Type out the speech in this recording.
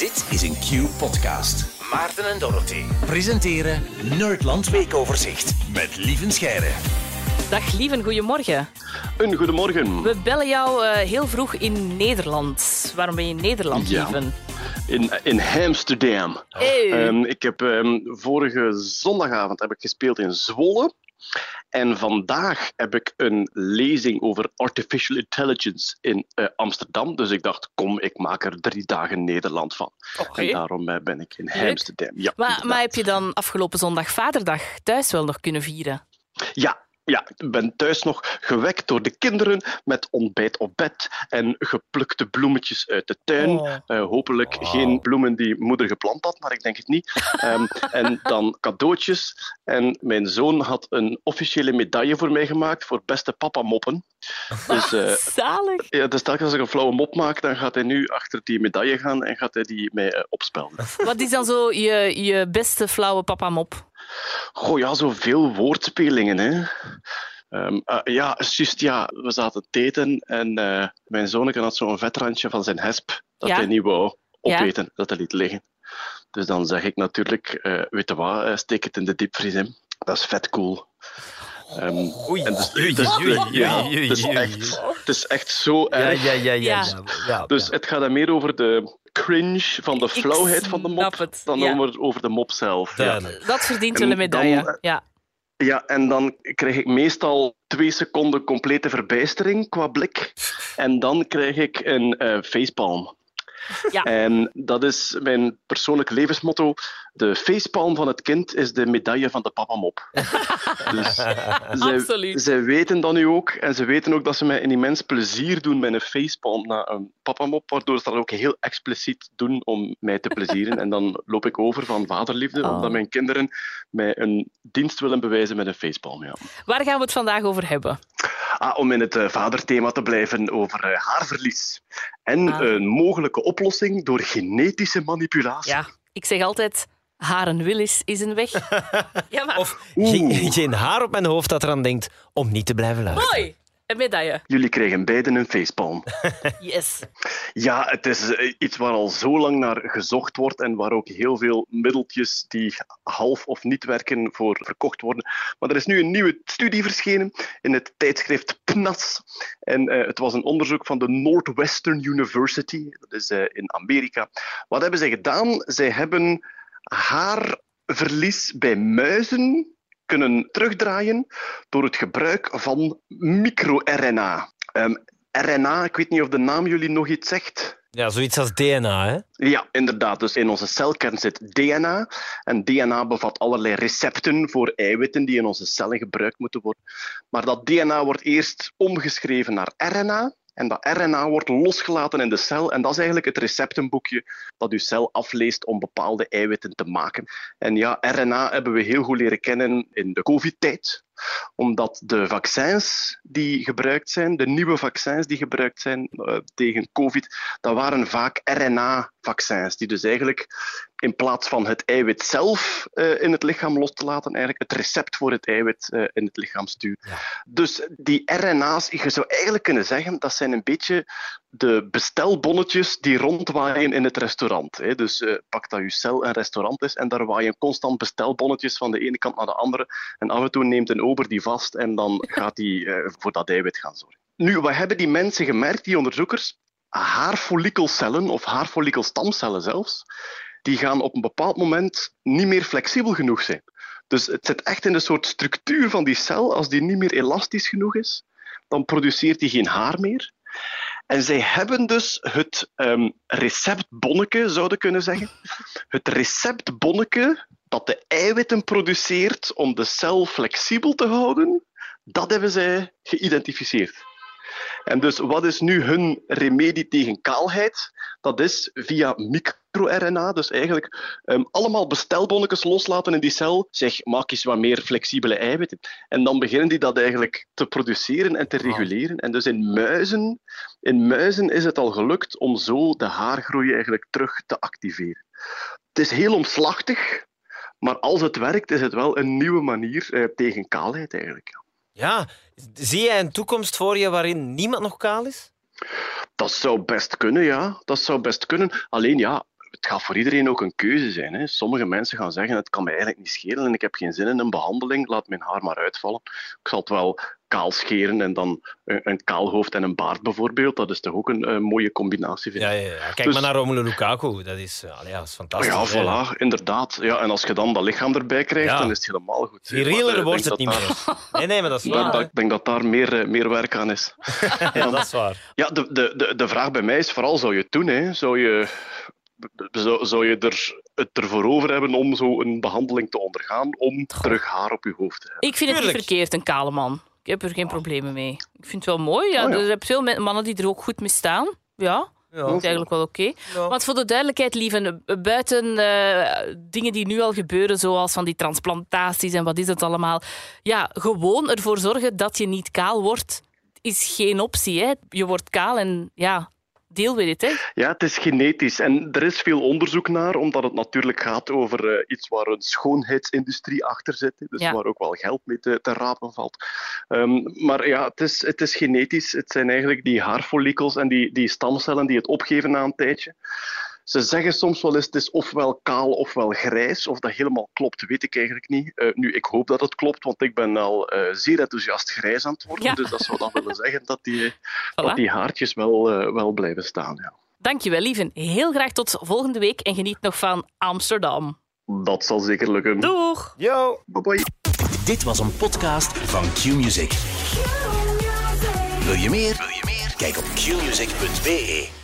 Dit is een Q-podcast. Maarten en Dorothy presenteren Nerdland Weekoverzicht met Lieven Scheire. Dag Lieven, goedemorgen. Een goedemorgen. We bellen jou uh, heel vroeg in Nederland. Waarom ben je in Nederland, Ja. Lieven? In, in Amsterdam. Hey. Ehm, ik heb ehm, vorige zondagavond heb ik gespeeld in Zwolle. En vandaag heb ik een lezing over artificial intelligence in eh, Amsterdam. Dus ik dacht, kom, ik maak er drie dagen Nederland van. En daarom eh, ben ik in Leuk. Amsterdam. Ja, Maar, maar heb je dan afgelopen zondag Vaderdag thuis wel nog kunnen vieren? Ja, ja, ik ben thuis nog gewekt door de kinderen met ontbijt op bed en geplukte bloemetjes uit de tuin. Oh. Eh, hopelijk geen bloemen die moeder geplant had, maar ik denk het niet. Ehm, en dan cadeautjes. En mijn zoon had een officiële medaille voor mij gemaakt voor beste papa moppen. Dus, eh, Zalig. ja, dus telkens als ik een flauwe mop maak, dan gaat hij nu achter die medaille gaan en gaat hij die mij eh, opspelden. Wat is dan zo je, je beste flauwe papa-mop? Goh, ja, zoveel woordspelingen, hè. Ehm, eh, ja, juist, ja, we zaten te eten en eh, mijn zonneke had zo'n vetrandje van zijn hesp dat Ja. hij niet wou Ja. opeten, dat hij liet liggen. Dus dan zeg ik natuurlijk, eh, weet je wat, steek het in de diepvries, hè. Dat is vet cool. Ehm, Oei, en dus, oei, dus- oei, ja, oei, oei, het is oei, echt, oei. het is echt zo Ja, erg. ja, ja, ja. Ja. ja, ja, Dus het gaat dan meer over de cringe van de flauwheid van de mop dan ja. over, over de mop zelf. Dat verdient En wel een medaille. eh, Ja. Ja, en dan krijg ik meestal twee seconden complete verbijstering qua blik. En dan krijg ik een eh facepalm. Ja. En dat is mijn persoonlijke levensmotto. De facepalm van het kind is de medaille van de papamop. dus zij, zij weten dat nu ook. En ze weten ook dat ze mij een immens plezier doen met een facepalm na een papamop. Waardoor ze dat ook heel expliciet doen om mij te plezieren. en dan loop ik over van vaderliefde, Oh. omdat mijn kinderen mij een dienst willen bewijzen met een facepalm. Ja. Waar gaan we het vandaag over hebben? Ah, om in het eh, vaderthema te blijven over eh, haarverlies. En Ah. een mogelijke oplossing door genetische manipulatie. Ja, ik zeg altijd, Haren Willis is een weg. ja, maar Of geen, geen haar op mijn hoofd dat eraan denkt om niet te blijven luisteren. mooi. Een medaille. Jullie krijgen beiden een facepalm. Yes. Ja, het is eh, iets waar al zo lang naar gezocht wordt en waar ook heel veel middeltjes die half of niet werken voor verkocht worden. Maar er is nu een nieuwe studie verschenen in het tijdschrift PNAS. En eh, het was een onderzoek van de Northwestern University, dat is eh, in Amerika. Wat hebben zij gedaan? Zij hebben haarverlies bij muizen kunnen terugdraaien door het gebruik van microRNA. Ehm, RNA, ik weet niet of de naam jullie nog iets zegt. Ja, zoiets als DNA, hè? Ja, inderdaad. Dus in onze celkern zit DNA. En DNA bevat allerlei recepten voor eiwitten die in onze cellen gebruikt moeten worden. Maar dat DNA wordt eerst omgeschreven naar RNA. En dat RNA wordt losgelaten in de cel. En dat is eigenlijk het receptenboekje dat uw cel afleest om bepaalde eiwitten te maken. En ja, RNA hebben we heel goed leren kennen in de COVID-tijd omdat de vaccins die gebruikt zijn, de nieuwe vaccins die gebruikt zijn eh, tegen COVID, dat waren vaak RNA-vaccins, die dus eigenlijk in plaats van het eiwit zelf eh, in het lichaam los te laten, eigenlijk het recept voor het eiwit eh, in het lichaam sturen. Ja. Dus die RNA's, je zou eigenlijk kunnen zeggen, dat zijn een beetje de bestelbonnetjes die rondwaaien in het restaurant. Hè. Dus eh, pak dat je cel een restaurant is en daar waaien constant bestelbonnetjes van de ene kant naar de andere. En af en toe neemt een ober die vast en dan gaat die voor dat eiwit gaan zorgen. Nu, wat hebben die mensen gemerkt, die onderzoekers? Haarfollikelcellen of haarfollikelstamcellen zelfs, die gaan op een bepaald moment niet meer flexibel genoeg zijn. Dus het zit echt in de soort structuur van die cel. Als die niet meer elastisch genoeg is, dan produceert die geen haar meer. En zij hebben dus het ehm, receptbonneke, zouden kunnen zeggen. Het receptbonneke dat de eiwitten produceert om de cel flexibel te houden, dat hebben zij geïdentificeerd. En dus wat is nu hun remedie tegen kaalheid? Dat is via microRNA, dus eigenlijk ehm, allemaal bestelbonnetjes loslaten in die cel. Zeg, maak eens wat meer flexibele eiwitten. En dan beginnen die dat eigenlijk te produceren en te reguleren. En dus in muizen, in muizen is het al gelukt om zo de haargroei eigenlijk terug te activeren. Het is heel omslachtig, maar als het werkt, is het wel een nieuwe manier eh, tegen kaalheid eigenlijk. Ja, zie jij een toekomst voor je waarin niemand nog kaal is? Dat zou best kunnen, ja. Dat zou best kunnen. Alleen ja, het gaat voor iedereen ook een keuze zijn. Hè. Sommige mensen gaan zeggen, het kan mij eigenlijk niet schelen en ik heb geen zin in een behandeling, laat mijn haar maar uitvallen. Ik zal het wel kaal scheren en dan een, een kaal hoofd en een baard bijvoorbeeld. Dat is toch ook een, een mooie combinatie, vind Ja, ik. ja, ja. Kijk Dus- maar naar Romelu Lukaku. Dat is, eh, allee, ja, dat is fantastisch. Ja, hè. voilà, inderdaad. Ja, en als je dan dat lichaam erbij krijgt, Ja. dan is het helemaal goed. Virieler eh, wordt het niet meer. Nee, nee, maar dat is Ja. waar. dat- Ik denk dat daar meer, eh, meer werk aan is. Ja, dat is waar. Ja, de, de, de, de vraag bij mij is vooral, zou je het doen? Hè? Zou, je, zou, zou je er, het ervoor over hebben om zo een behandeling te ondergaan om terug haar op je hoofd te hebben? Ik vind het niet verkeerd, een kale man. Ik heb er geen problemen mee. Ik vind het wel mooi. Ja. Oh, ja. Er zijn veel mannen die er ook goed mee staan. Ja, Ja. dat is eigenlijk wel oké. Ja. Want voor de duidelijkheid, lieve, buiten eh, dingen die nu al gebeuren, zoals van die transplantaties en wat is het allemaal. Ja, gewoon ervoor zorgen dat je niet kaal wordt, is geen optie. Hè. Je wordt kaal en ja, deel with it. Hè. Ja, het is genetisch en er is veel onderzoek naar, omdat het natuurlijk gaat over eh, iets waar een schoonheidsindustrie achter zit, dus Ja. waar ook wel geld mee te, te rapen valt. Ehm, maar ja, het is, het is genetisch. Het zijn eigenlijk die haarfollikels en die, die stamcellen die het opgeven na een tijdje. Ze zeggen soms wel eens, het is ofwel kaal ofwel grijs. Of dat helemaal klopt, weet ik eigenlijk niet. Eh, nu, ik hoop dat het klopt, want ik ben al eh, zeer enthousiast grijs aan het worden. Ja. Dus dat zou dan willen zeggen dat die, Voilà. dat die haartjes wel, eh, wel blijven staan. Ja. Dankjewel, lieve. Heel graag tot volgende week en geniet nog van Amsterdam. Dat zal zeker lukken. Doeg! Yo! Bye bye. Dit was een podcast van Q-Music. Wil je meer? Wil je meer? Kijk op qmusic.be.